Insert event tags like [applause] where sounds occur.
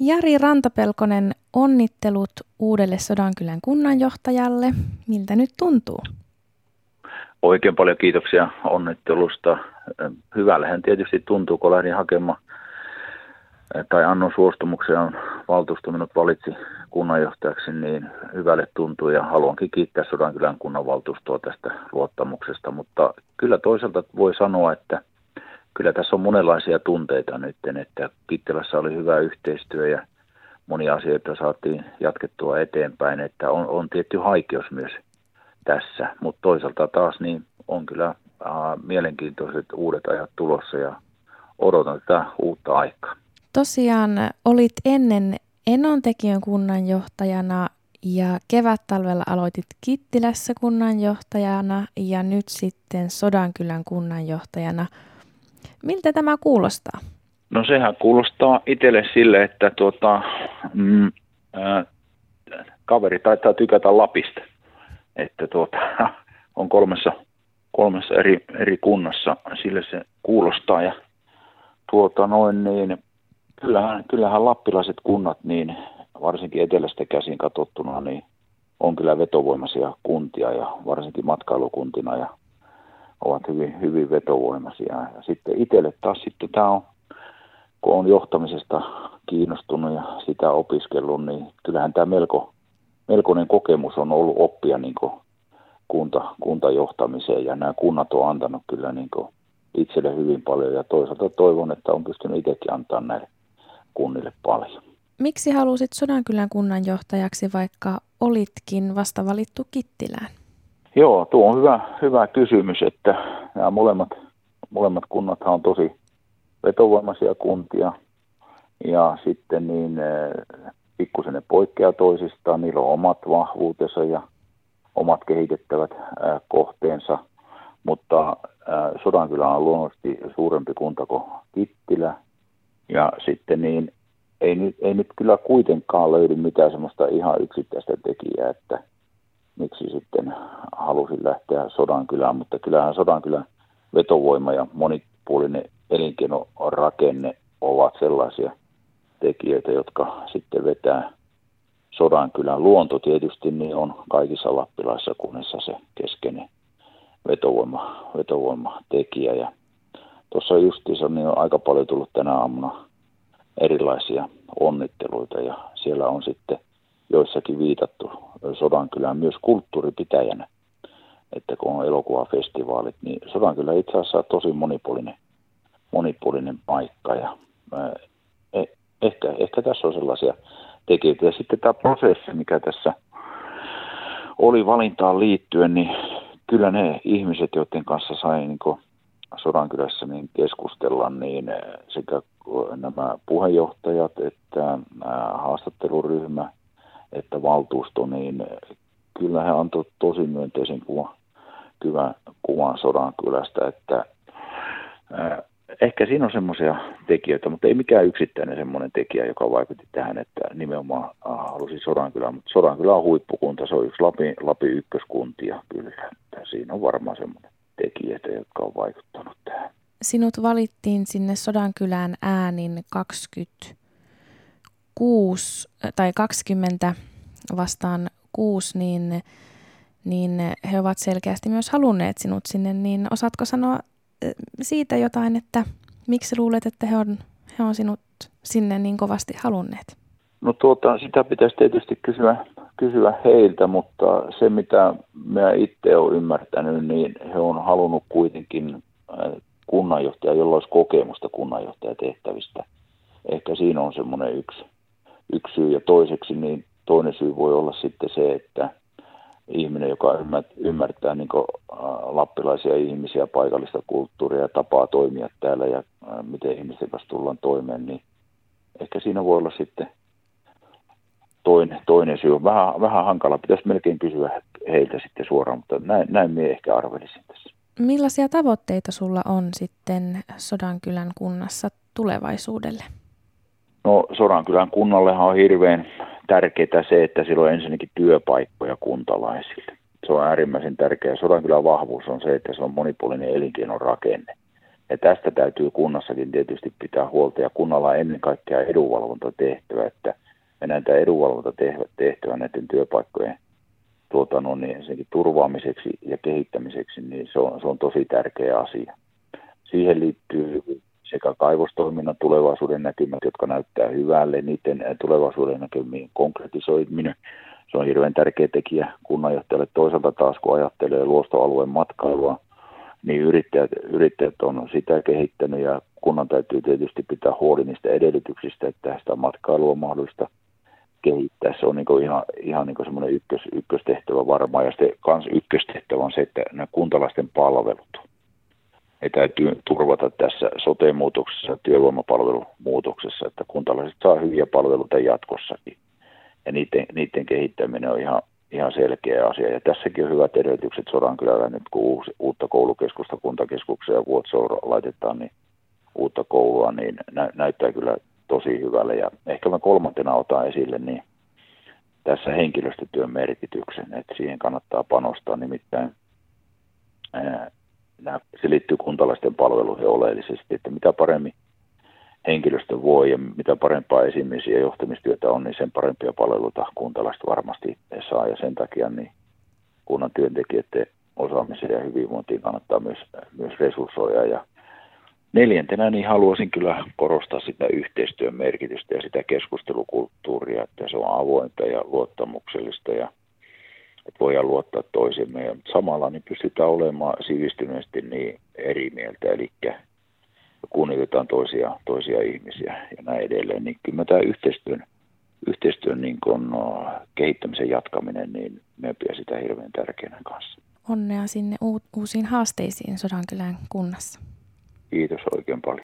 Jari Rantapelkonen, onnittelut uudelle Sodankylän kunnanjohtajalle. Miltä nyt tuntuu? Oikein paljon kiitoksia onnittelusta. Hyvällähän tietysti tuntuu, kun lähdin hakemaan tai annon suostumuksen on valtuusto minut valitsi kunnanjohtajaksi, niin hyvälle tuntuu ja haluankin kiittää Sodankylän kunnanvaltuustoa tästä luottamuksesta, mutta kyllä toisaalta voi sanoa, että kyllä tässä on monenlaisia tunteita nyt, että Kittilässä oli hyvä yhteistyö ja monia asioita saatiin jatkettua eteenpäin, että on, on tietty haikeus myös tässä, mutta toisaalta taas niin on kyllä äh, mielenkiintoiset uudet ajat tulossa ja odotan tätä uutta aikaa. Tosiaan olit ennen Enontekijön kunnanjohtajana ja kevät-talvella aloitit Kittilässä kunnanjohtajana ja nyt sitten Sodankylän kunnanjohtajana. Miltä tämä kuulostaa? No sehän kuulostaa itselle sille, että tuota, mm, äh, kaveri taitaa tykätä Lapista. Että tuota, [laughs] on kolmessa, kolmessa eri, eri kunnassa, sille se kuulostaa. Ja tuota noin niin, kyllähän, kyllähän lappilaiset kunnat, niin varsinkin etelästä käsin katsottuna, niin on kyllä vetovoimaisia kuntia ja varsinkin matkailukuntina ja ovat hyvin, hyvin vetovoimaisia. Ja sitten itselle taas sitten tämä on, kun on johtamisesta kiinnostunut ja sitä opiskellut, niin kyllähän tämä melko, melkoinen kokemus on ollut oppia niin kunta, kuntajohtamiseen ja nämä kunnat on antanut kyllä niin itselle hyvin paljon ja toisaalta toivon, että on pystynyt itsekin antaa näille kunnille paljon. Miksi halusit Sodankylän kunnanjohtajaksi, vaikka olitkin vasta valittu Kittilään? Joo, tuo on hyvä, hyvä kysymys, että nämä molemmat, molemmat kunnat on tosi vetovoimaisia kuntia. Ja sitten niin eh, pikkusen ne poikkeaa toisistaan, niillä on omat vahvuutensa ja omat kehitettävät eh, kohteensa, mutta eh, Sodankylä on luonnollisesti suurempi kunta kuin Kittilä. Ja sitten niin ei nyt, ei nyt kyllä kuitenkaan löydy mitään semmoista ihan yksittäistä tekijää, että miksi sitten halusin lähteä Sodankylään, mutta kyllähän Sodankylän vetovoima ja monipuolinen elinkeinorakenne ovat sellaisia tekijöitä, jotka sitten vetää Sodankylän luonto tietysti, niin on kaikissa lappilaissa kunnissa se keskeinen vetovoima, vetovoimatekijä. Ja tuossa justiinsa niin on aika paljon tullut tänä aamuna erilaisia onnitteluita ja siellä on sitten joissakin viitattu Sodankylään myös kulttuuripitäjänä. Että kun on elokuvafestivaalit, niin Sodankylä itse asiassa on tosi monipuolinen, monipuolinen paikka ja e, ehkä, ehkä tässä on sellaisia tekijöitä. Ja sitten tämä prosessi, mikä tässä oli valintaan liittyen, niin kyllä ne ihmiset, joiden kanssa sai niin Sodankylässä niin keskustella, niin eh, sekä nämä puheenjohtajat että haastatteluryhmä että valtuusto, niin kyllä he antoivat tosi myönteisen kuvan, kuvan, kuvan Sodankylästä, että eh, ehkä siinä on semmoisia tekijöitä, mutta ei mikään yksittäinen semmoinen tekijä, joka vaikutti tähän, että nimenomaan halusi Sodankylä, mutta Sodankylä on huippukunta, se on yksi Lapin, Lapin ykköskuntia kyllä, että siinä on varmaan semmoinen tekijöitä, jotka on vaikuttanut tähän. Sinut valittiin sinne Sodankylään äänin 26 tai 20 vastaan 6, niin, niin he ovat selkeästi myös halunneet sinut sinne, niin osaatko sanoa siitä jotain, että miksi luulet, että he on, he on sinut sinne niin kovasti halunneet? No tuota, sitä pitäisi tietysti kysyä, kysyä heiltä, mutta se mitä minä itse olen ymmärtänyt, niin he on halunnut kuitenkin äh, kunnanjohtaja, jolla olisi kokemusta kunnanjohtajatehtävistä. Ehkä siinä on semmoinen yksi, yksi syy. Ja toiseksi niin toinen syy voi olla sitten se, että ihminen, joka ymmärtää niin lappilaisia ihmisiä, paikallista kulttuuria ja tapaa toimia täällä ja miten ihmisten kanssa tullaan toimeen, niin ehkä siinä voi olla sitten toinen, toinen syy. Vähän, vähän hankala, pitäisi melkein kysyä heiltä sitten suoraan, mutta näin, näin minä ehkä arvelisin tässä. Millaisia tavoitteita sulla on sitten Sodankylän kunnassa tulevaisuudelle? No Sodankylän kunnallehan on hirveän tärkeää se, että sillä on ensinnäkin työpaikkoja kuntalaisille. Se on äärimmäisen tärkeää. Sodankylän vahvuus on se, että se on monipuolinen elinkeinorakenne. Ja tästä täytyy kunnassakin tietysti pitää huolta ja kunnalla on ennen kaikkea edunvalvontatehtävä, että me näitä edunvalvontatehtävä näiden työpaikkojen tuota, niin senkin turvaamiseksi ja kehittämiseksi, niin se on, se on tosi tärkeä asia. Siihen liittyy sekä kaivostoiminnan tulevaisuuden näkymät, jotka näyttää hyvälle, niiden tulevaisuuden näkymien konkretisoiminen. Se on hirveän tärkeä tekijä kunnanjohtajalle. Toisaalta taas, kun ajattelee luostoalueen matkailua, niin yrittäjät, yrittäjät on sitä kehittänyt ja kunnan täytyy tietysti pitää huoli niistä edellytyksistä, että sitä matkailua on mahdollista kehittää. Se on niin ihan, ihan niin semmoinen ykkös, ykköstehtävä varmaan ja sitten kans ykköstehtävä on se, että nämä kuntalaisten palvelut ne täytyy turvata tässä sote-muutoksessa työvoimapalvelumuutoksessa, että kuntalaiset saa hyviä palveluita jatkossakin. Ja niiden, niiden kehittäminen on ihan, ihan selkeä asia. Ja tässäkin on hyvät edellytykset Sodankylällä nyt, kun uusi, uutta koulukeskusta kuntakeskuksia ja Vuotsoura laitetaan, niin uutta koulua, niin nä, näyttää kyllä tosi hyvälle. Ja ehkä mä kolmantena otan esille, niin tässä henkilöstötyön merkityksen, että siihen kannattaa panostaa, nimittäin ää, se liittyy kuntalaisten palveluihin oleellisesti, että mitä paremmin henkilöstö voi ja mitä parempaa esimies- ja johtamistyötä on, niin sen parempia palveluita kuntalaiset varmasti saa. Ja sen takia niin kunnan työntekijöiden osaamiseen ja hyvinvointiin kannattaa myös, myös resurssoida. Ja Neljäntenä niin haluaisin kyllä korostaa sitä yhteistyön merkitystä ja sitä keskustelukulttuuria, että se on avointa ja luottamuksellista ja että voidaan luottaa toisemme. Ja samalla niin pystytään olemaan sivistyneesti niin eri mieltä, eli kunnioitetaan toisia, toisia ihmisiä ja näin edelleen. Niin kyllä tämä yhteistyön, yhteistyön niin kun, no, kehittämisen jatkaminen, niin me pidän sitä hirveän tärkeänä kanssa. Onnea sinne uusiin haasteisiin Sodankylän kunnassa. Kiitos oikein paljon.